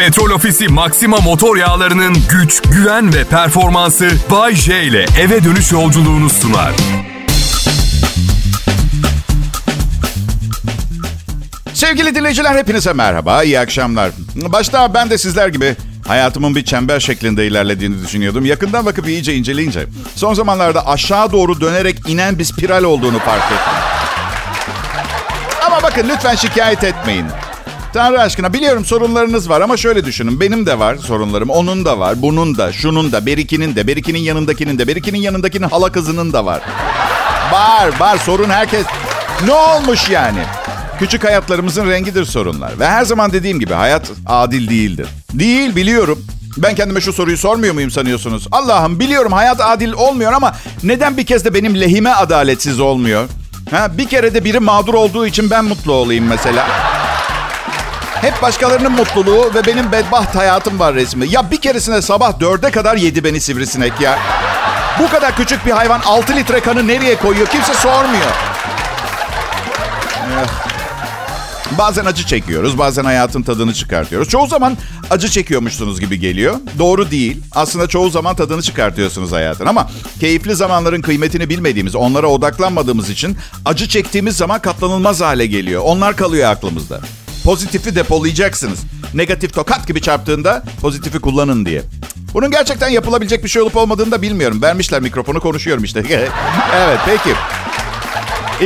Petrol Ofisi Maxima motor yağlarının güç, güven ve performansı Bay J ile eve dönüş yolculuğunu sunar. Sevgili dinleyiciler hepinize merhaba, iyi akşamlar. Başta ben de sizler gibi hayatımın bir çember şeklinde ilerlediğini düşünüyordum. Yakından bakıp iyice inceleyince son zamanlarda aşağı doğru dönerek inen bir spiral olduğunu fark ettim. Ama bakın lütfen şikayet etmeyin. Tanrı aşkına biliyorum sorunlarınız var ama şöyle düşünün. Benim de var sorunlarım. Onun da var. Bunun da, şunun da, Berikinin de, Berikinin yanındakinin de, Berikinin yanındakinin hala kızının da var. Var, var. Sorun herkes. Ne olmuş yani? Küçük hayatlarımızın rengidir sorunlar. Ve her zaman dediğim gibi hayat adil değildir. Değil biliyorum. Ben kendime şu soruyu sormuyor muyum sanıyorsunuz? Allah'ım biliyorum hayat adil olmuyor ama neden bir kez de benim lehime adaletsiz olmuyor? Ha, bir kere de biri mağdur olduğu için ben mutlu olayım mesela. Hep başkalarının mutluluğu ve benim bedbaht hayatım var resmi. Ya bir keresinde sabah dörde kadar yedi beni sivrisinek ya. Bu kadar küçük bir hayvan 6 litre kanı nereye koyuyor kimse sormuyor. Eh. Bazen acı çekiyoruz, bazen hayatın tadını çıkartıyoruz. Çoğu zaman acı çekiyormuşsunuz gibi geliyor. Doğru değil. Aslında çoğu zaman tadını çıkartıyorsunuz hayatın. Ama keyifli zamanların kıymetini bilmediğimiz, onlara odaklanmadığımız için acı çektiğimiz zaman katlanılmaz hale geliyor. Onlar kalıyor aklımızda. Pozitifi depolayacaksınız. Negatif tokat gibi çarptığında pozitifi kullanın diye. Bunun gerçekten yapılabilecek bir şey olup olmadığını da bilmiyorum. Vermişler mikrofonu konuşuyorum işte. evet peki.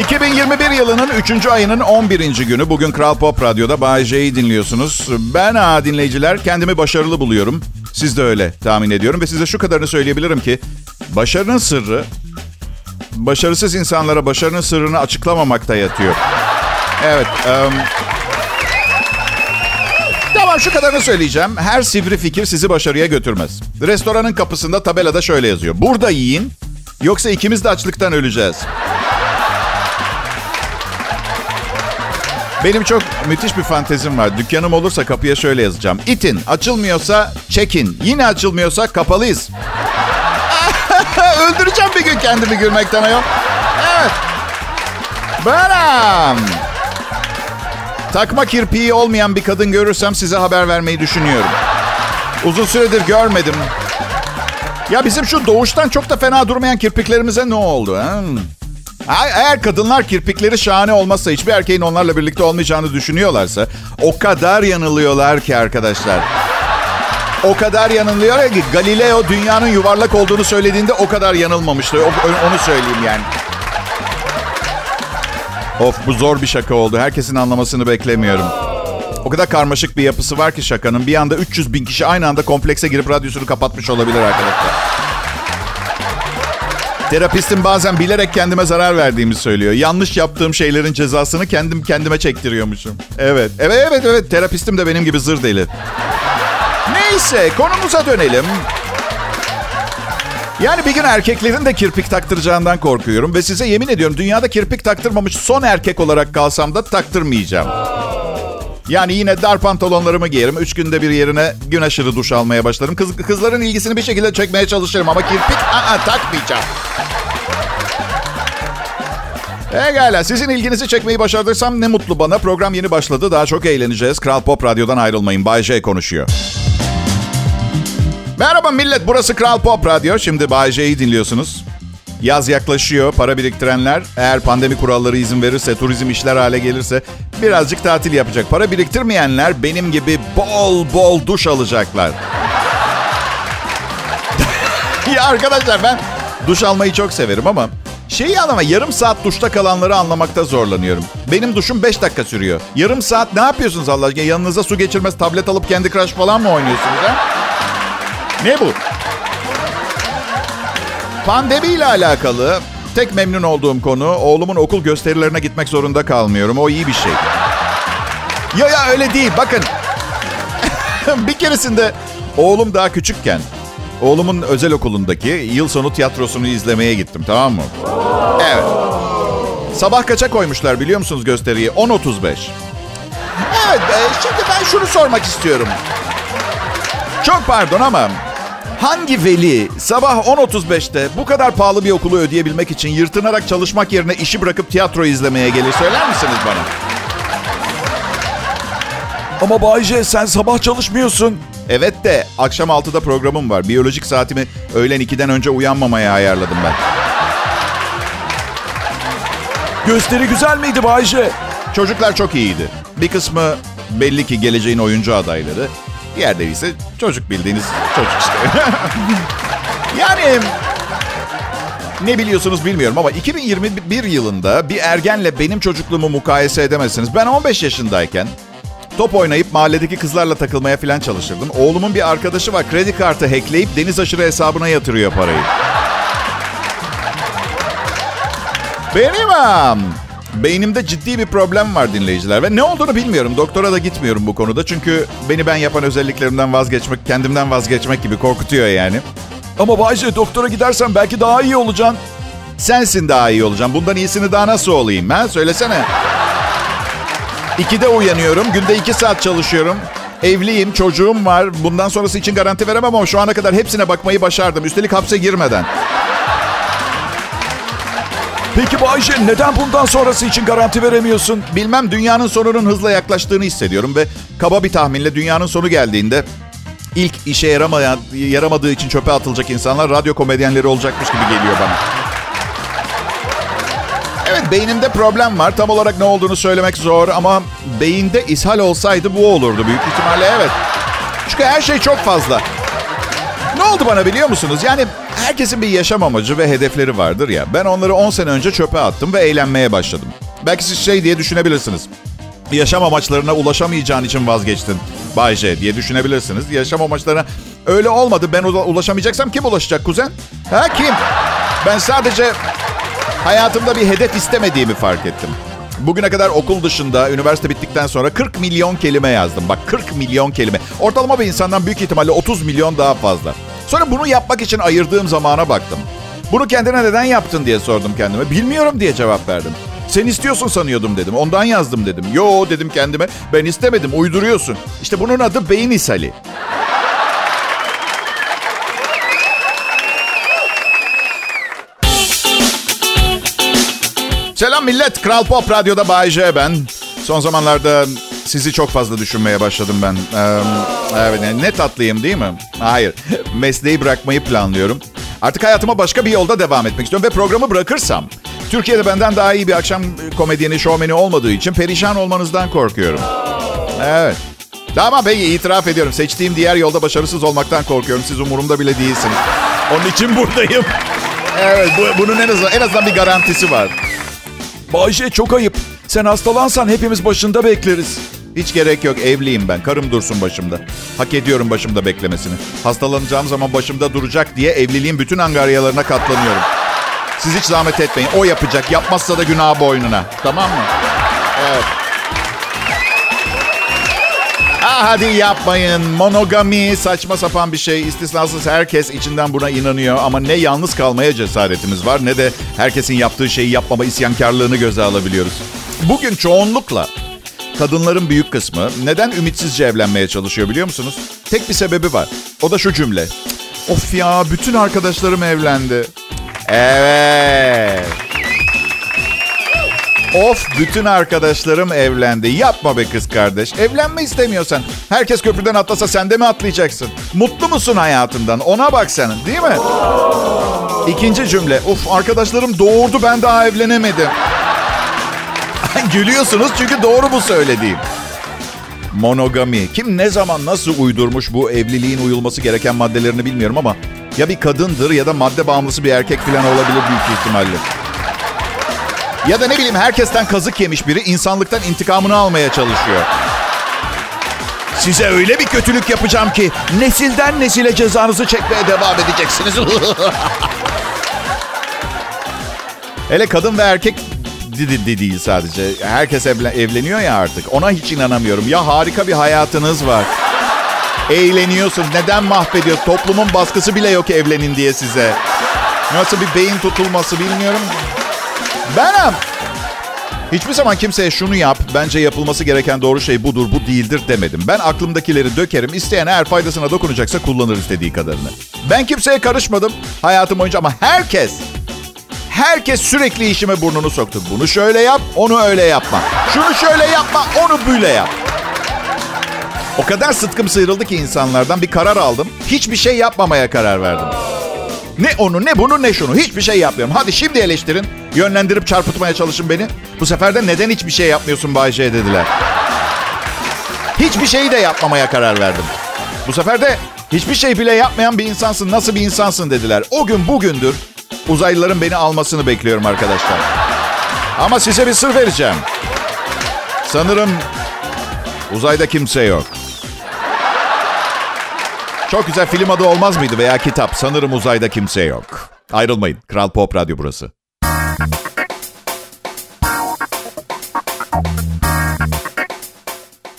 2021 yılının 3. ayının 11. günü. Bugün Kral Pop Radyo'da Bay J'yi dinliyorsunuz. Ben ha dinleyiciler kendimi başarılı buluyorum. Siz de öyle tahmin ediyorum. Ve size şu kadarını söyleyebilirim ki başarının sırrı başarısız insanlara başarının sırrını açıklamamakta yatıyor. Evet. Um, Tamam şu kadarını söyleyeceğim. Her sivri fikir sizi başarıya götürmez. Restoranın kapısında tabelada şöyle yazıyor. Burada yiyin yoksa ikimiz de açlıktan öleceğiz. Benim çok müthiş bir fantezim var. Dükkanım olursa kapıya şöyle yazacağım. İtin. Açılmıyorsa çekin. Yine açılmıyorsa kapalıyız. Öldüreceğim bir gün kendimi gülmekten ayol. Evet. Beram. Takma kirpiği olmayan bir kadın görürsem size haber vermeyi düşünüyorum. Uzun süredir görmedim. Ya bizim şu doğuştan çok da fena durmayan kirpiklerimize ne oldu? Ha? Eğer kadınlar kirpikleri şahane olmazsa hiçbir erkeğin onlarla birlikte olmayacağını düşünüyorlarsa o kadar yanılıyorlar ki arkadaşlar. O kadar yanılıyor ki Galileo dünyanın yuvarlak olduğunu söylediğinde o kadar yanılmamıştı. Onu söyleyeyim yani. Of bu zor bir şaka oldu. Herkesin anlamasını beklemiyorum. O kadar karmaşık bir yapısı var ki şakanın. Bir anda 300 bin kişi aynı anda komplekse girip radyosunu kapatmış olabilir arkadaşlar. Terapistim bazen bilerek kendime zarar verdiğimi söylüyor. Yanlış yaptığım şeylerin cezasını kendim kendime çektiriyormuşum. Evet. Evet evet evet. Terapistim de benim gibi zır deli. Neyse konumuza dönelim. Yani bir gün erkeklerin de kirpik taktıracağından korkuyorum. Ve size yemin ediyorum dünyada kirpik taktırmamış son erkek olarak kalsam da taktırmayacağım. Yani yine dar pantolonlarımı giyerim. Üç günde bir yerine gün aşırı duş almaya başlarım. Kız, kızların ilgisini bir şekilde çekmeye çalışırım. Ama kirpik aa, takmayacağım. Egala sizin ilginizi çekmeyi başardıysam ne mutlu bana. Program yeni başladı. Daha çok eğleneceğiz. Kral Pop Radyo'dan ayrılmayın. Bay J konuşuyor. Merhaba millet. Burası Kral Pop Radyo. Şimdi Bay J'yi dinliyorsunuz. Yaz yaklaşıyor. Para biriktirenler eğer pandemi kuralları izin verirse, turizm işler hale gelirse birazcık tatil yapacak. Para biriktirmeyenler benim gibi bol bol duş alacaklar. ya arkadaşlar ben duş almayı çok severim ama şeyi anlama yarım saat duşta kalanları anlamakta zorlanıyorum. Benim duşum 5 dakika sürüyor. Yarım saat ne yapıyorsunuz Allah aşkına? Yanınıza su geçirmez tablet alıp kendi Crush falan mı oynuyorsunuz ha? Ne bu? Pandemiyle alakalı tek memnun olduğum konu oğlumun okul gösterilerine gitmek zorunda kalmıyorum. O iyi bir şey. Ya ya öyle değil. Bakın. bir keresinde oğlum daha küçükken oğlumun özel okulundaki yıl sonu tiyatrosunu izlemeye gittim tamam mı? Evet. Sabah kaça koymuşlar biliyor musunuz gösteriyi? 10.35. Evet şimdi ben şunu sormak istiyorum. Çok pardon ama Hangi veli sabah 10.35'te bu kadar pahalı bir okulu ödeyebilmek için yırtınarak çalışmak yerine işi bırakıp tiyatro izlemeye gelir söyler misiniz bana? Ama Bayce sen sabah çalışmıyorsun. Evet de akşam 6'da programım var. Biyolojik saatimi öğlen 2'den önce uyanmamaya ayarladım ben. Gösteri güzel miydi Bayce? Çocuklar çok iyiydi. Bir kısmı belli ki geleceğin oyuncu adayları. Diğerleri ise çocuk bildiğiniz çocuk işte. yani ne biliyorsunuz bilmiyorum ama 2021 yılında bir ergenle benim çocukluğumu mukayese edemezsiniz. Ben 15 yaşındayken top oynayıp mahalledeki kızlarla takılmaya falan çalışırdım. Oğlumun bir arkadaşı var kredi kartı hackleyip deniz aşırı hesabına yatırıyor parayı. Benim am, beynimde ciddi bir problem var dinleyiciler ve ne olduğunu bilmiyorum. Doktora da gitmiyorum bu konuda çünkü beni ben yapan özelliklerimden vazgeçmek, kendimden vazgeçmek gibi korkutuyor yani. Ama Bayce doktora gidersen belki daha iyi olacaksın. Sensin daha iyi olacaksın. Bundan iyisini daha nasıl olayım ha? Söylesene. İkide uyanıyorum. Günde iki saat çalışıyorum. Evliyim, çocuğum var. Bundan sonrası için garanti veremem ama şu ana kadar hepsine bakmayı başardım. Üstelik hapse girmeden. Peki Bayce neden bundan sonrası için garanti veremiyorsun? Bilmem dünyanın sonunun hızla yaklaştığını hissediyorum ve kaba bir tahminle dünyanın sonu geldiğinde ilk işe yaramayan, yaramadığı için çöpe atılacak insanlar radyo komedyenleri olacakmış gibi geliyor bana. Evet beynimde problem var. Tam olarak ne olduğunu söylemek zor ama beyinde ishal olsaydı bu olurdu büyük ihtimalle evet. Çünkü her şey çok fazla. Ne oldu bana biliyor musunuz? Yani herkesin bir yaşam amacı ve hedefleri vardır ya. Ben onları 10 sene önce çöpe attım ve eğlenmeye başladım. Belki siz şey diye düşünebilirsiniz. Yaşam amaçlarına ulaşamayacağın için vazgeçtin Bay J diye düşünebilirsiniz. Yaşam amaçlarına öyle olmadı. Ben ulaşamayacaksam kim ulaşacak kuzen? Ha kim? Ben sadece hayatımda bir hedef istemediğimi fark ettim. Bugüne kadar okul dışında, üniversite bittikten sonra 40 milyon kelime yazdım. Bak 40 milyon kelime. Ortalama bir insandan büyük ihtimalle 30 milyon daha fazla. Sonra bunu yapmak için ayırdığım zamana baktım. Bunu kendine neden yaptın diye sordum kendime. Bilmiyorum diye cevap verdim. Sen istiyorsun sanıyordum dedim. Ondan yazdım dedim. Yo dedim kendime. Ben istemedim. Uyduruyorsun. İşte bunun adı beyin ishali. Selam millet. Kral Pop Radyo'da Bay J ben. Son zamanlarda sizi çok fazla düşünmeye başladım ben. Ee, evet, ne tatlıyım değil mi? Hayır. Mesleği bırakmayı planlıyorum. Artık hayatıma başka bir yolda devam etmek istiyorum. Ve programı bırakırsam... Türkiye'de benden daha iyi bir akşam komedyeni, şovmeni olmadığı için perişan olmanızdan korkuyorum. Evet. Ama bey itiraf ediyorum. Seçtiğim diğer yolda başarısız olmaktan korkuyorum. Siz umurumda bile değilsiniz. Onun için buradayım. Evet, bu, bunun en azından, en azından bir garantisi var. Bayce çok ayıp. Sen hastalansan hepimiz başında bekleriz. Hiç gerek yok. Evliyim ben. Karım dursun başımda. Hak ediyorum başımda beklemesini. Hastalanacağım zaman başımda duracak diye evliliğin bütün angaryalarına katlanıyorum. Siz hiç zahmet etmeyin. O yapacak. Yapmazsa da günah boynuna. Tamam mı? Evet. Ah hadi yapmayın. Monogami saçma sapan bir şey. İstisnasız herkes içinden buna inanıyor. Ama ne yalnız kalmaya cesaretimiz var ne de herkesin yaptığı şeyi yapmama isyankarlığını göze alabiliyoruz. Bugün çoğunlukla kadınların büyük kısmı neden ümitsizce evlenmeye çalışıyor biliyor musunuz? Tek bir sebebi var. O da şu cümle. Of ya bütün arkadaşlarım evlendi. Evet. Of bütün arkadaşlarım evlendi. Yapma be kız kardeş. Evlenme istemiyorsan. Herkes köprüden atlasa sen de mi atlayacaksın? Mutlu musun hayatından? Ona bak sen değil mi? İkinci cümle. Uf arkadaşlarım doğurdu ben daha evlenemedim. Gülüyorsunuz çünkü doğru bu söylediğim. Monogami. Kim ne zaman nasıl uydurmuş bu evliliğin uyulması gereken maddelerini bilmiyorum ama ya bir kadındır ya da madde bağımlısı bir erkek falan olabilir büyük ihtimalle. Ya da ne bileyim herkesten kazık yemiş biri insanlıktan intikamını almaya çalışıyor. Size öyle bir kötülük yapacağım ki nesilden nesile cezanızı çekmeye devam edeceksiniz. Hele kadın ve erkek de değil sadece. Herkes evleniyor ya artık. Ona hiç inanamıyorum. Ya harika bir hayatınız var. Eğleniyorsun. Neden mahvediyor? Toplumun baskısı bile yok evlenin diye size. Nasıl bir beyin tutulması bilmiyorum. Benim. Hiçbir zaman kimseye şunu yap, bence yapılması gereken doğru şey budur, bu değildir demedim. Ben aklımdakileri dökerim, isteyen eğer faydasına dokunacaksa kullanır istediği kadarını. Ben kimseye karışmadım hayatım boyunca ama herkes, herkes sürekli işime burnunu soktu. Bunu şöyle yap, onu öyle yapma. Şunu şöyle yapma, onu böyle yap. O kadar sıtkım sıyrıldı ki insanlardan bir karar aldım. Hiçbir şey yapmamaya karar verdim. Ne onu ne bunu ne şunu hiçbir şey yapmıyorum. Hadi şimdi eleştirin. Yönlendirip çarpıtmaya çalışın beni. Bu sefer de neden hiçbir şey yapmıyorsun Bayce dediler. Hiçbir şeyi de yapmamaya karar verdim. Bu sefer de hiçbir şey bile yapmayan bir insansın. Nasıl bir insansın dediler. O gün bugündür uzaylıların beni almasını bekliyorum arkadaşlar. Ama size bir sır vereceğim. Sanırım uzayda kimse yok. Çok güzel film adı olmaz mıydı veya kitap? Sanırım uzayda kimse yok. Ayrılmayın. Kral Pop Radyo burası.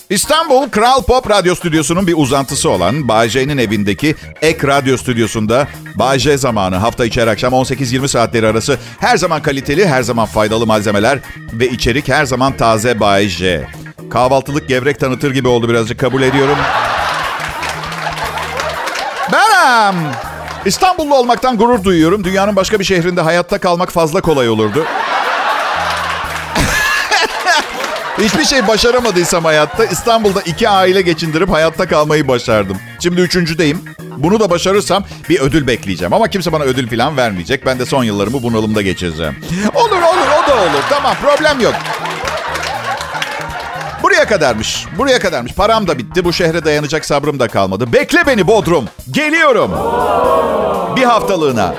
İstanbul Kral Pop Radyo Stüdyosu'nun bir uzantısı olan Bağcay'ın evindeki Ek Radyo Stüdyosu'nda Bağcay zamanı hafta içi her akşam 18-20 saatleri arası her zaman kaliteli, her zaman faydalı malzemeler ve içerik her zaman taze Bağcay. Kahvaltılık gevrek tanıtır gibi oldu birazcık kabul ediyorum. Ben İstanbullu olmaktan gurur duyuyorum. Dünyanın başka bir şehrinde hayatta kalmak fazla kolay olurdu. Hiçbir şey başaramadıysam hayatta İstanbul'da iki aile geçindirip hayatta kalmayı başardım. Şimdi üçüncüdeyim. Bunu da başarırsam bir ödül bekleyeceğim. Ama kimse bana ödül falan vermeyecek. Ben de son yıllarımı bunalımda geçireceğim. Olur olur o da olur. Tamam problem yok. Buraya kadarmış. Buraya kadarmış. Param da bitti. Bu şehre dayanacak sabrım da kalmadı. Bekle beni Bodrum. Geliyorum. Bir haftalığına.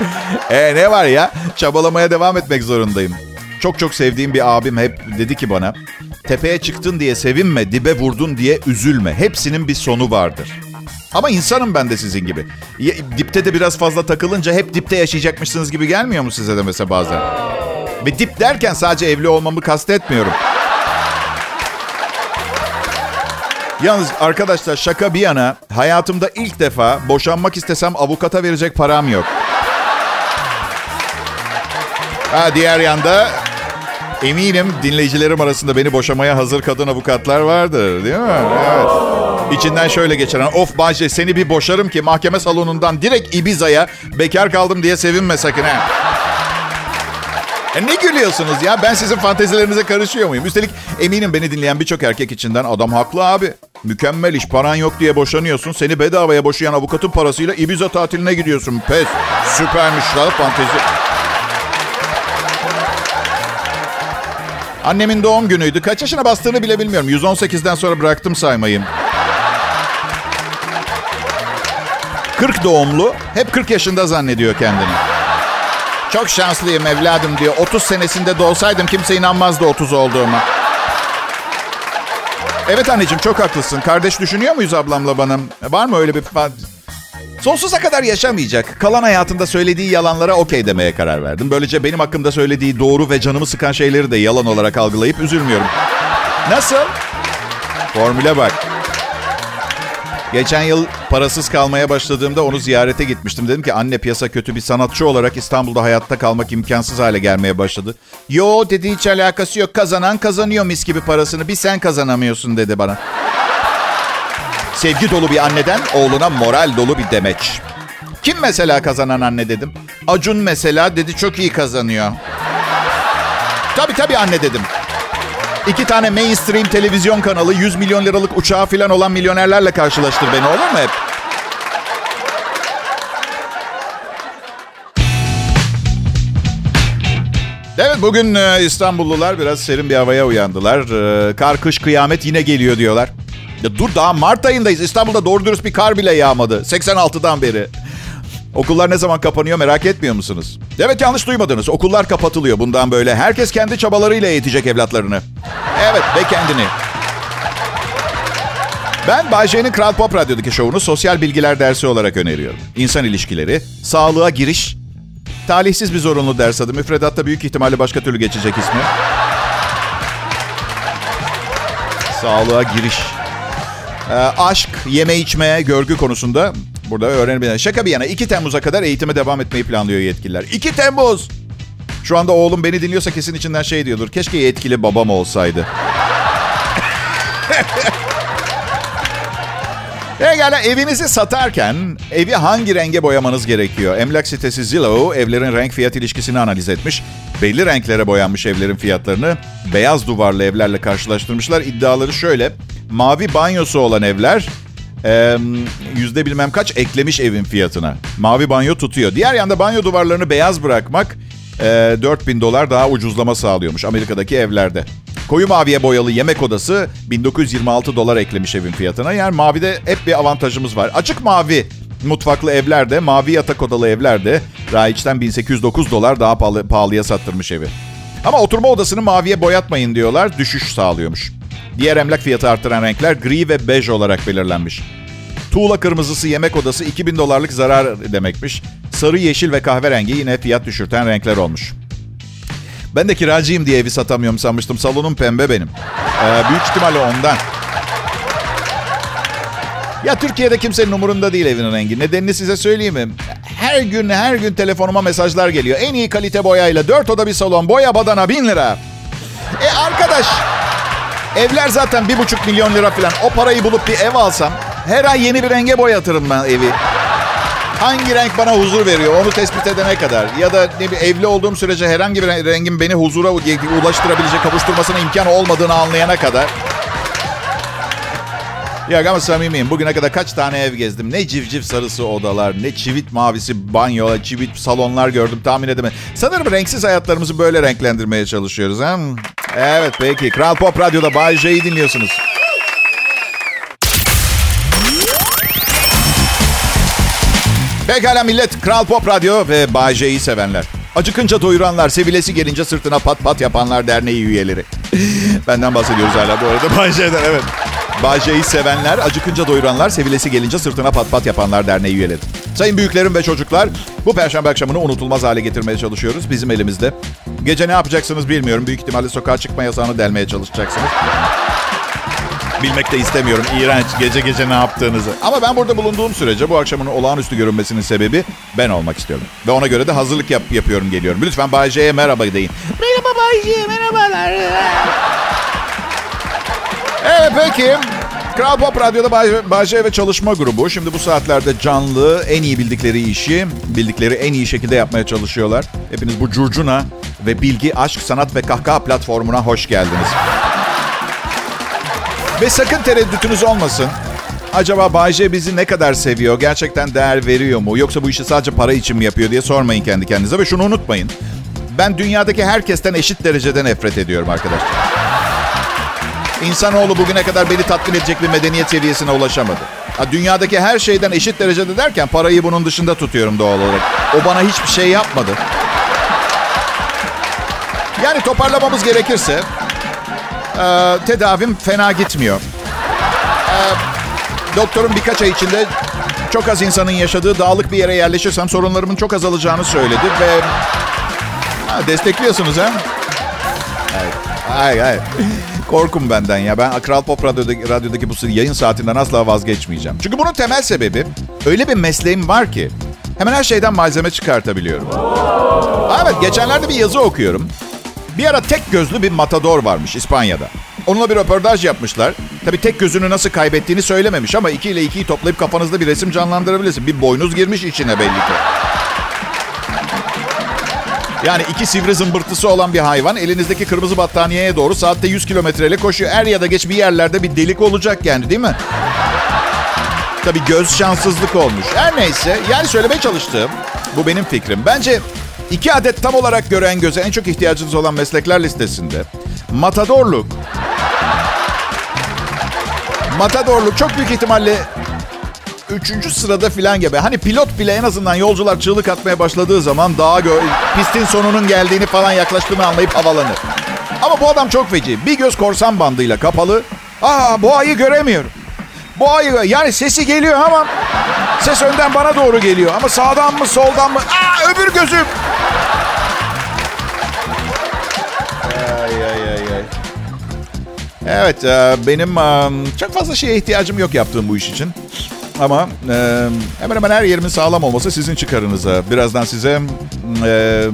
e ne var ya? Çabalamaya devam etmek zorundayım. Çok çok sevdiğim bir abim hep dedi ki bana... Tepeye çıktın diye sevinme, dibe vurdun diye üzülme. Hepsinin bir sonu vardır. Ama insanım ben de sizin gibi. Ya, dipte de biraz fazla takılınca hep dipte yaşayacakmışsınız gibi gelmiyor mu size de mesela bazen? Ve dip derken sadece evli olmamı kastetmiyorum. Yalnız arkadaşlar şaka bir yana hayatımda ilk defa boşanmak istesem avukata verecek param yok. Ha diğer yanda eminim dinleyicilerim arasında beni boşamaya hazır kadın avukatlar vardır değil mi? Evet. İçinden şöyle geçen of Bahçe seni bir boşarım ki mahkeme salonundan direkt Ibiza'ya bekar kaldım diye sevinme sakın ha. E ne gülüyorsunuz ya? Ben sizin fantezilerinize karışıyor muyum? Üstelik eminim beni dinleyen birçok erkek içinden adam haklı abi. Mükemmel iş paran yok diye boşanıyorsun. Seni bedavaya boşayan avukatın parasıyla Ibiza tatiline gidiyorsun. Pes. Süpermiş la fantezi. Annemin doğum günüydü. Kaç yaşına bastığını bile bilmiyorum. 118'den sonra bıraktım saymayı. 40 doğumlu. Hep 40 yaşında zannediyor kendini. Çok şanslıyım evladım diyor. 30 senesinde doğsaydım kimse inanmazdı 30 olduğuma. Evet anneciğim çok haklısın. Kardeş düşünüyor muyuz ablamla bana? Var mı öyle bir... Sonsuza kadar yaşamayacak. Kalan hayatında söylediği yalanlara okey demeye karar verdim. Böylece benim hakkımda söylediği doğru ve canımı sıkan şeyleri de yalan olarak algılayıp üzülmüyorum. Nasıl? Formüle bak. Geçen yıl parasız kalmaya başladığımda onu ziyarete gitmiştim. Dedim ki anne piyasa kötü bir sanatçı olarak İstanbul'da hayatta kalmak imkansız hale gelmeye başladı. Yo dedi hiç alakası yok. Kazanan kazanıyor mis gibi parasını. Bir sen kazanamıyorsun dedi bana. Sevgi dolu bir anneden oğluna moral dolu bir demeç. Kim mesela kazanan anne dedim. Acun mesela dedi çok iyi kazanıyor. Tabii tabii anne dedim. İki tane mainstream televizyon kanalı 100 milyon liralık uçağı falan olan milyonerlerle karşılaştır beni olur mu hep? Evet bugün e, İstanbullular biraz serin bir havaya uyandılar. E, kar, kış, kıyamet yine geliyor diyorlar. Ya dur daha Mart ayındayız. İstanbul'da doğru dürüst bir kar bile yağmadı. 86'dan beri. Okullar ne zaman kapanıyor merak etmiyor musunuz? Evet yanlış duymadınız. Okullar kapatılıyor bundan böyle. Herkes kendi çabalarıyla eğitecek evlatlarını. Evet ve kendini. Ben Bay J'nin Kral Pop Radyo'daki şovunu sosyal bilgiler dersi olarak öneriyorum. İnsan ilişkileri, sağlığa giriş, talihsiz bir zorunlu ders adı. Müfredatta büyük ihtimalle başka türlü geçecek ismi. Sağlığa giriş. Ee, aşk, yeme içme, görgü konusunda burada öğrenebilir. Şaka bir yana 2 Temmuz'a kadar eğitime devam etmeyi planlıyor yetkililer. 2 Temmuz! Şu anda oğlum beni dinliyorsa kesin içinden şey diyordur. Keşke yetkili babam olsaydı. Pekala evinizi satarken evi hangi renge boyamanız gerekiyor? Emlak sitesi Zillow evlerin renk fiyat ilişkisini analiz etmiş. Belli renklere boyanmış evlerin fiyatlarını beyaz duvarlı evlerle karşılaştırmışlar. İddiaları şöyle. Mavi banyosu olan evler e, yüzde bilmem kaç eklemiş evin fiyatına. Mavi banyo tutuyor. Diğer yanda banyo duvarlarını beyaz bırakmak e, 4000 dolar daha ucuzlama sağlıyormuş Amerika'daki evlerde. Koyu maviye boyalı yemek odası 1926 dolar eklemiş evin fiyatına. Yani mavide hep bir avantajımız var. Açık mavi mutfaklı evlerde, mavi yatak odalı evlerde Raiç'ten 1809 dolar daha pahalı, pahalıya sattırmış evi. Ama oturma odasını maviye boyatmayın diyorlar, düşüş sağlıyormuş. Diğer emlak fiyatı artıran renkler gri ve bej olarak belirlenmiş. Tuğla kırmızısı yemek odası 2000 dolarlık zarar demekmiş. Sarı, yeşil ve kahverengi yine fiyat düşürten renkler olmuş. Ben de kiracıyım diye evi satamıyorum sanmıştım. Salonum pembe benim. Ee, büyük ihtimalle ondan. Ya Türkiye'de kimsenin umurunda değil evin rengi. Nedenini size söyleyeyim mi? Her gün her gün telefonuma mesajlar geliyor. En iyi kalite boyayla dört oda bir salon boya badana bin lira. E arkadaş evler zaten bir buçuk milyon lira falan. O parayı bulup bir ev alsam her ay yeni bir renge boyatırım ben evi. Hangi renk bana huzur veriyor onu tespit edene kadar. Ya da ne bir evli olduğum sürece herhangi bir rengin beni huzura ulaştırabilecek, kavuşturmasına imkan olmadığını anlayana kadar. Ya ama samimiyim. Bugüne kadar kaç tane ev gezdim. Ne civciv sarısı odalar, ne çivit mavisi banyo, çivit salonlar gördüm tahmin edemem. Sanırım renksiz hayatlarımızı böyle renklendirmeye çalışıyoruz. He? Evet peki. Kral Pop Radyo'da Bay J'yi dinliyorsunuz. Pekala millet. Kral Pop Radyo ve Bay J'yi sevenler. Acıkınca doyuranlar, sevilesi gelince sırtına pat pat yapanlar derneği üyeleri. Benden bahsediyoruz hala bu arada. Bay J'den evet. Bay J'yi sevenler, acıkınca doyuranlar, sevilesi gelince sırtına pat pat yapanlar derneği üyeleri. Sayın büyüklerim ve çocuklar, bu perşembe akşamını unutulmaz hale getirmeye çalışıyoruz. Bizim elimizde. Gece ne yapacaksınız bilmiyorum. Büyük ihtimalle sokağa çıkma yasağını delmeye çalışacaksınız. Bilmek de istemiyorum. İğrenç. Gece gece ne yaptığınızı. Ama ben burada bulunduğum sürece bu akşamın olağanüstü görünmesinin sebebi ben olmak istiyorum. Ve ona göre de hazırlık yap yapıyorum geliyorum. Lütfen Bay J'ye merhaba deyin. Merhaba Bay J, merhabalar. Evet peki. Kral Pop Radyo'da Bay, Bay J ve çalışma grubu. Şimdi bu saatlerde canlı, en iyi bildikleri işi, bildikleri en iyi şekilde yapmaya çalışıyorlar. Hepiniz bu curcuna ve bilgi, aşk, sanat ve kahkaha platformuna hoş geldiniz. Ve sakın tereddütünüz olmasın. Acaba Bayce bizi ne kadar seviyor? Gerçekten değer veriyor mu? Yoksa bu işi sadece para için mi yapıyor diye sormayın kendi kendinize. Ve şunu unutmayın. Ben dünyadaki herkesten eşit derecede nefret ediyorum arkadaşlar. İnsanoğlu bugüne kadar beni tatmin edecek bir medeniyet seviyesine ulaşamadı. Ha, dünyadaki her şeyden eşit derecede derken parayı bunun dışında tutuyorum doğal olarak. O bana hiçbir şey yapmadı. Yani toparlamamız gerekirse e, tedavim fena gitmiyor. E, doktorum birkaç ay içinde çok az insanın yaşadığı dağlık bir yere yerleşirsem sorunlarımın çok azalacağını söyledi ve ha, destekliyorsunuz ha? Evet. Hayır, hayır. Korkum benden ya. Ben Kral Pop Radyo'daki, radyodaki bu yayın saatinden asla vazgeçmeyeceğim. Çünkü bunun temel sebebi öyle bir mesleğim var ki hemen her şeyden malzeme çıkartabiliyorum. Evet, geçenlerde bir yazı okuyorum. Bir ara tek gözlü bir matador varmış İspanya'da. Onunla bir röportaj yapmışlar. Tabii tek gözünü nasıl kaybettiğini söylememiş ama iki ile ikiyi toplayıp kafanızda bir resim canlandırabilirsin. Bir boynuz girmiş içine belli ki. Yani iki sivri zımbırtısı olan bir hayvan elinizdeki kırmızı battaniyeye doğru saatte 100 kilometreyle koşuyor. Er ya da geç bir yerlerde bir delik olacak yani değil mi? Tabii göz şanssızlık olmuş. Her neyse yani söylemeye çalıştığım bu benim fikrim. Bence iki adet tam olarak gören göze en çok ihtiyacınız olan meslekler listesinde matadorluk matadorluk çok büyük ihtimalle üçüncü sırada filan gibi. Hani pilot bile en azından yolcular çığlık atmaya başladığı zaman daha gö- pistin sonunun geldiğini falan yaklaştığını anlayıp havalanır. Ama bu adam çok feci. Bir göz korsan bandıyla kapalı. Aa bu ayı göremiyorum. Bu ayı yani sesi geliyor ama ses önden bana doğru geliyor. Ama sağdan mı soldan mı? Aa öbür gözüm. Ay ay ay ay. Evet benim çok fazla şeye ihtiyacım yok yaptığım bu iş için. Ama e, hemen hemen her yerimin sağlam olması sizin çıkarınıza. Birazdan size e,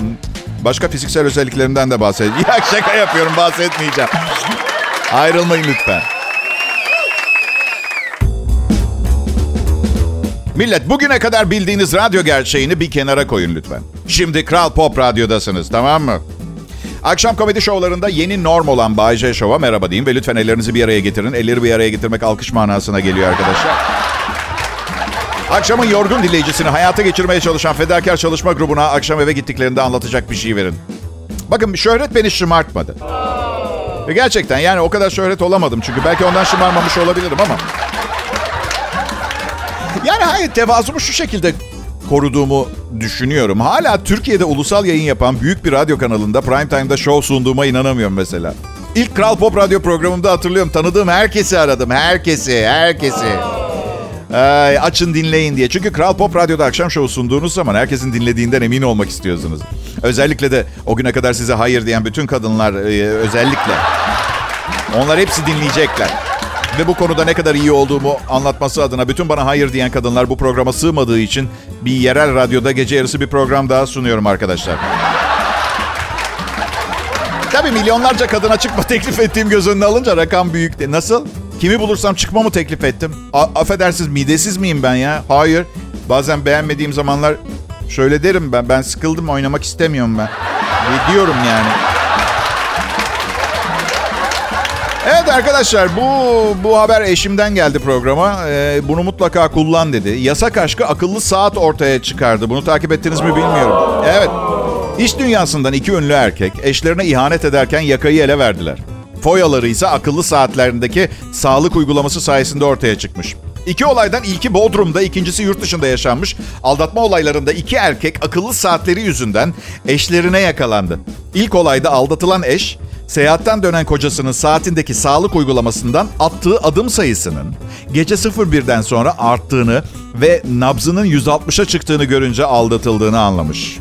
başka fiziksel özelliklerinden de bahsedeceğim. Ya şaka yapıyorum bahsetmeyeceğim. Ayrılmayın lütfen. Millet bugüne kadar bildiğiniz radyo gerçeğini bir kenara koyun lütfen. Şimdi Kral Pop Radyo'dasınız tamam mı? Akşam komedi şovlarında yeni norm olan Bay J Show'a merhaba deyin ve lütfen ellerinizi bir araya getirin. Elleri bir araya getirmek alkış manasına geliyor arkadaşlar. Akşamın yorgun dinleyicisini hayata geçirmeye çalışan fedakar çalışma grubuna akşam eve gittiklerinde anlatacak bir şey verin. Bakın şöhret beni şımartmadı. Gerçekten yani o kadar şöhret olamadım çünkü belki ondan şımarmamış olabilirim ama. Yani hayır tevazumu şu şekilde koruduğumu düşünüyorum. Hala Türkiye'de ulusal yayın yapan büyük bir radyo kanalında prime time'da show sunduğuma inanamıyorum mesela. İlk Kral Pop radyo programımda hatırlıyorum tanıdığım herkesi aradım. Herkesi, herkesi. Ay, açın dinleyin diye. Çünkü Kral Pop Radyo'da akşam şovu sunduğunuz zaman herkesin dinlediğinden emin olmak istiyorsunuz. Özellikle de o güne kadar size hayır diyen bütün kadınlar e, özellikle. Onlar hepsi dinleyecekler. Ve bu konuda ne kadar iyi olduğumu anlatması adına bütün bana hayır diyen kadınlar bu programa sığmadığı için bir yerel radyoda gece yarısı bir program daha sunuyorum arkadaşlar. Tabii milyonlarca kadına çıkma teklif ettiğim göz önüne alınca rakam büyük. De. Nasıl? Kimi bulursam çıkma mı teklif ettim? A- affedersiniz midesiz miyim ben ya? Hayır. Bazen beğenmediğim zamanlar şöyle derim ben. Ben sıkıldım oynamak istemiyorum ben. Ve diyorum yani. Evet arkadaşlar bu bu haber eşimden geldi programa. Ee, bunu mutlaka kullan dedi. Yasak aşkı akıllı saat ortaya çıkardı. Bunu takip ettiniz mi bilmiyorum. Evet. İş dünyasından iki ünlü erkek eşlerine ihanet ederken yakayı ele verdiler. Foyaları ise akıllı saatlerindeki sağlık uygulaması sayesinde ortaya çıkmış. İki olaydan ilki Bodrum'da, ikincisi yurt dışında yaşanmış. Aldatma olaylarında iki erkek akıllı saatleri yüzünden eşlerine yakalandı. İlk olayda aldatılan eş, seyahatten dönen kocasının saatindeki sağlık uygulamasından attığı adım sayısının gece 01'den sonra arttığını ve nabzının 160'a çıktığını görünce aldatıldığını anlamış.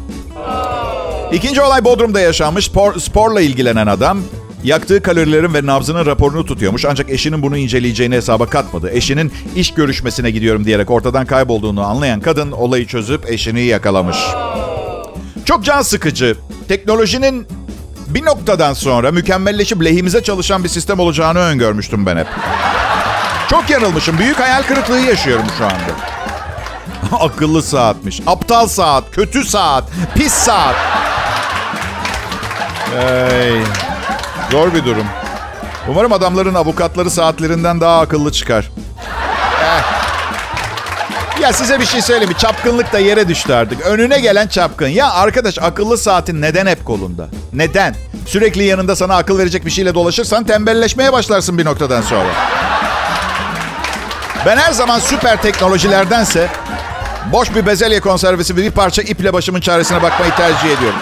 İkinci olay Bodrum'da yaşanmış. Spor, sporla ilgilenen adam yaktığı kalorilerin ve nabzının raporunu tutuyormuş. Ancak eşinin bunu inceleyeceğini hesaba katmadı. Eşinin iş görüşmesine gidiyorum diyerek ortadan kaybolduğunu anlayan kadın olayı çözüp eşini yakalamış. Çok can sıkıcı. Teknolojinin bir noktadan sonra mükemmelleşip lehimize çalışan bir sistem olacağını öngörmüştüm ben hep. Çok yanılmışım. Büyük hayal kırıklığı yaşıyorum şu anda. Akıllı saatmiş. Aptal saat, kötü saat, pis saat. Hey. Zor bir durum. Umarım adamların avukatları saatlerinden daha akıllı çıkar. Eh. Ya size bir şey söyleyeyim mi? Çapkınlık da yere düştü artık. Önüne gelen çapkın. Ya arkadaş akıllı saatin neden hep kolunda? Neden? Sürekli yanında sana akıl verecek bir şeyle dolaşırsan tembelleşmeye başlarsın bir noktadan sonra. Ben her zaman süper teknolojilerdense boş bir bezelye konservesi ve bir parça iple başımın çaresine bakmayı tercih ediyorum.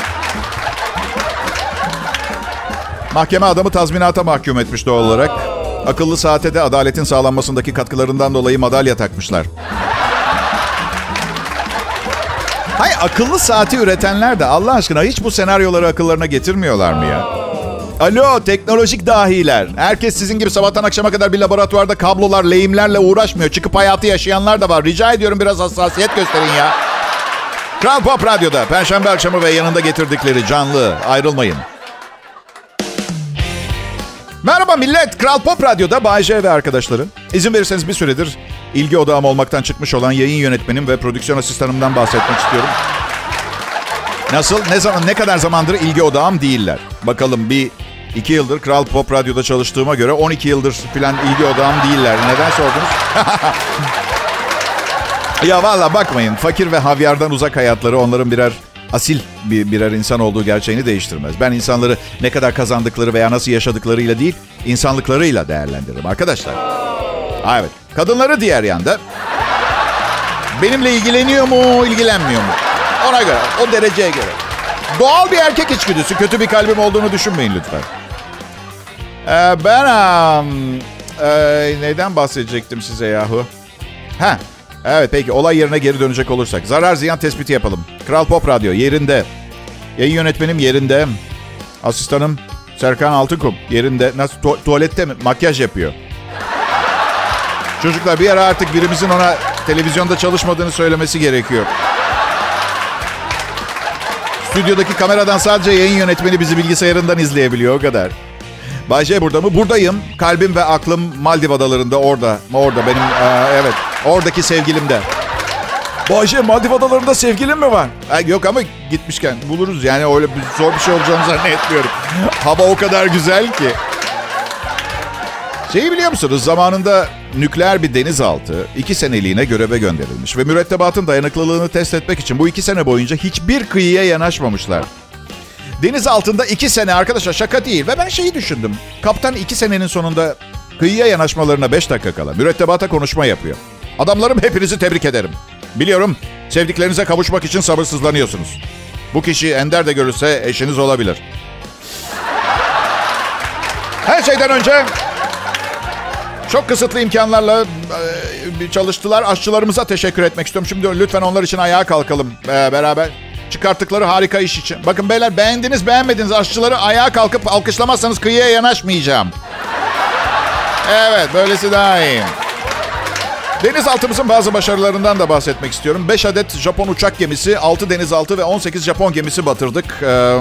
Mahkeme adamı tazminata mahkum etmiş doğal olarak. Akıllı saate de adaletin sağlanmasındaki katkılarından dolayı madalya takmışlar. Hay akıllı saati üretenler de Allah aşkına hiç bu senaryoları akıllarına getirmiyorlar mı ya? Alo teknolojik dahiler. Herkes sizin gibi sabahtan akşama kadar bir laboratuvarda kablolar, lehimlerle uğraşmıyor. Çıkıp hayatı yaşayanlar da var. Rica ediyorum biraz hassasiyet gösterin ya. Kral Pop Radyo'da Perşembe akşamı ve yanında getirdikleri canlı. Ayrılmayın. Merhaba millet. Kral Pop Radyo'da Bay ve arkadaşları. İzin verirseniz bir süredir ilgi odağım olmaktan çıkmış olan yayın yönetmenim ve prodüksiyon asistanımdan bahsetmek istiyorum. Nasıl? Ne zaman? Ne kadar zamandır ilgi odağım değiller. Bakalım bir iki yıldır Kral Pop Radyo'da çalıştığıma göre 12 yıldır filan ilgi odağım değiller. Neden sordunuz? ya valla bakmayın. Fakir ve havyardan uzak hayatları onların birer asil bir, birer insan olduğu gerçeğini değiştirmez. Ben insanları ne kadar kazandıkları veya nasıl yaşadıklarıyla değil, insanlıklarıyla değerlendiririm arkadaşlar. Evet. Kadınları diğer yanda benimle ilgileniyor mu, ilgilenmiyor mu? Ona göre, o dereceye göre. Doğal bir erkek içgüdüsü. Kötü bir kalbim olduğunu düşünmeyin lütfen. Ee, ben um, e, neyden bahsedecektim size yahu? Ha, evet peki olay yerine geri dönecek olursak. Zarar ziyan tespiti yapalım. Kral Pop Radyo yerinde. Yayın yönetmenim yerinde. Asistanım Serkan Altınkum yerinde. Nasıl tu- tuvalette mi? Makyaj yapıyor. Çocuklar bir ara artık birimizin ona televizyonda çalışmadığını söylemesi gerekiyor. Stüdyodaki kameradan sadece yayın yönetmeni bizi bilgisayarından izleyebiliyor o kadar. Bayce burada mı? Buradayım. Kalbim ve aklım Maldiv adalarında orada. Orada benim e, evet. Oradaki sevgilimde. Bayce Maldiv adalarında sevgilin mi var? Ha, yok ama gitmişken buluruz. Yani öyle bir, zor bir şey olacağını zannetmiyorum. Hava o kadar güzel ki. Şeyi biliyor musunuz? Zamanında nükleer bir denizaltı iki seneliğine göreve gönderilmiş. Ve mürettebatın dayanıklılığını test etmek için bu iki sene boyunca hiçbir kıyıya yanaşmamışlar. Deniz altında iki sene arkadaşlar şaka değil. Ve ben şeyi düşündüm. Kaptan iki senenin sonunda kıyıya yanaşmalarına beş dakika kala mürettebata konuşma yapıyor. Adamlarım hepinizi tebrik ederim. Biliyorum sevdiklerinize kavuşmak için sabırsızlanıyorsunuz. Bu kişi ender de görülse eşiniz olabilir. Her şeyden önce çok kısıtlı imkanlarla e, çalıştılar. Aşçılarımıza teşekkür etmek istiyorum. Şimdi lütfen onlar için ayağa kalkalım e, beraber. Çıkarttıkları harika iş için. Bakın beyler beğendiniz beğenmediniz aşçıları ayağa kalkıp alkışlamazsanız kıyıya yanaşmayacağım. Evet böylesi daha iyi. Denizaltımızın bazı başarılarından da bahsetmek istiyorum. 5 adet Japon uçak gemisi, 6 denizaltı ve 18 Japon gemisi batırdık. Ee,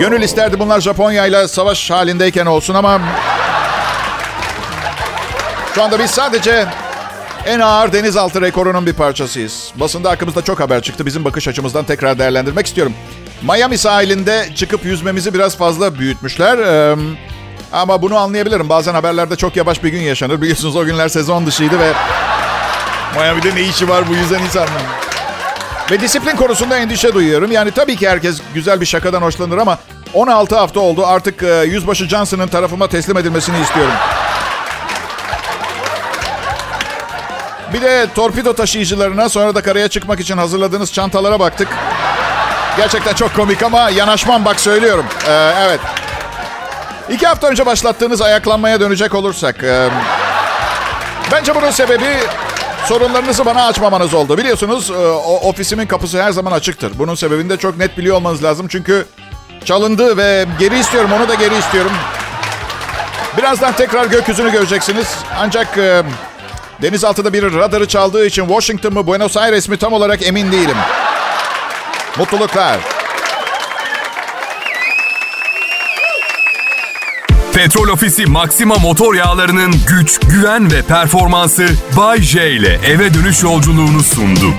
gönül isterdi bunlar Japonya ile savaş halindeyken olsun ama... Şu anda biz sadece en ağır denizaltı rekorunun bir parçasıyız. Basında hakkımızda çok haber çıktı. Bizim bakış açımızdan tekrar değerlendirmek istiyorum. Miami sahilinde çıkıp yüzmemizi biraz fazla büyütmüşler. Ee, ama bunu anlayabilirim. Bazen haberlerde çok yavaş bir gün yaşanır. Biliyorsunuz o günler sezon dışıydı ve Miami'de ne işi var bu yüzden anlamıyorum. Ve disiplin konusunda endişe duyuyorum. Yani tabii ki herkes güzel bir şakadan hoşlanır ama 16 hafta oldu. Artık e, Yüzbaşı Johnson'ın tarafıma teslim edilmesini istiyorum. Bir de torpido taşıyıcılarına sonra da karaya çıkmak için hazırladığınız çantalara baktık. Gerçekten çok komik ama yanaşmam bak söylüyorum. Ee, evet. İki hafta önce başlattığınız ayaklanmaya dönecek olursak. E, bence bunun sebebi sorunlarınızı bana açmamanız oldu. Biliyorsunuz e, ofisimin kapısı her zaman açıktır. Bunun sebebini de çok net biliyor olmanız lazım. Çünkü çalındı ve geri istiyorum onu da geri istiyorum. Birazdan tekrar gökyüzünü göreceksiniz. Ancak e, denizaltıda bir radarı çaldığı için Washington mı Buenos Aires mi tam olarak emin değilim. Mutluluklar. Petrol Ofisi Maxima motor yağlarının güç, güven ve performansı Bay J ile eve dönüş yolculuğunu sundu.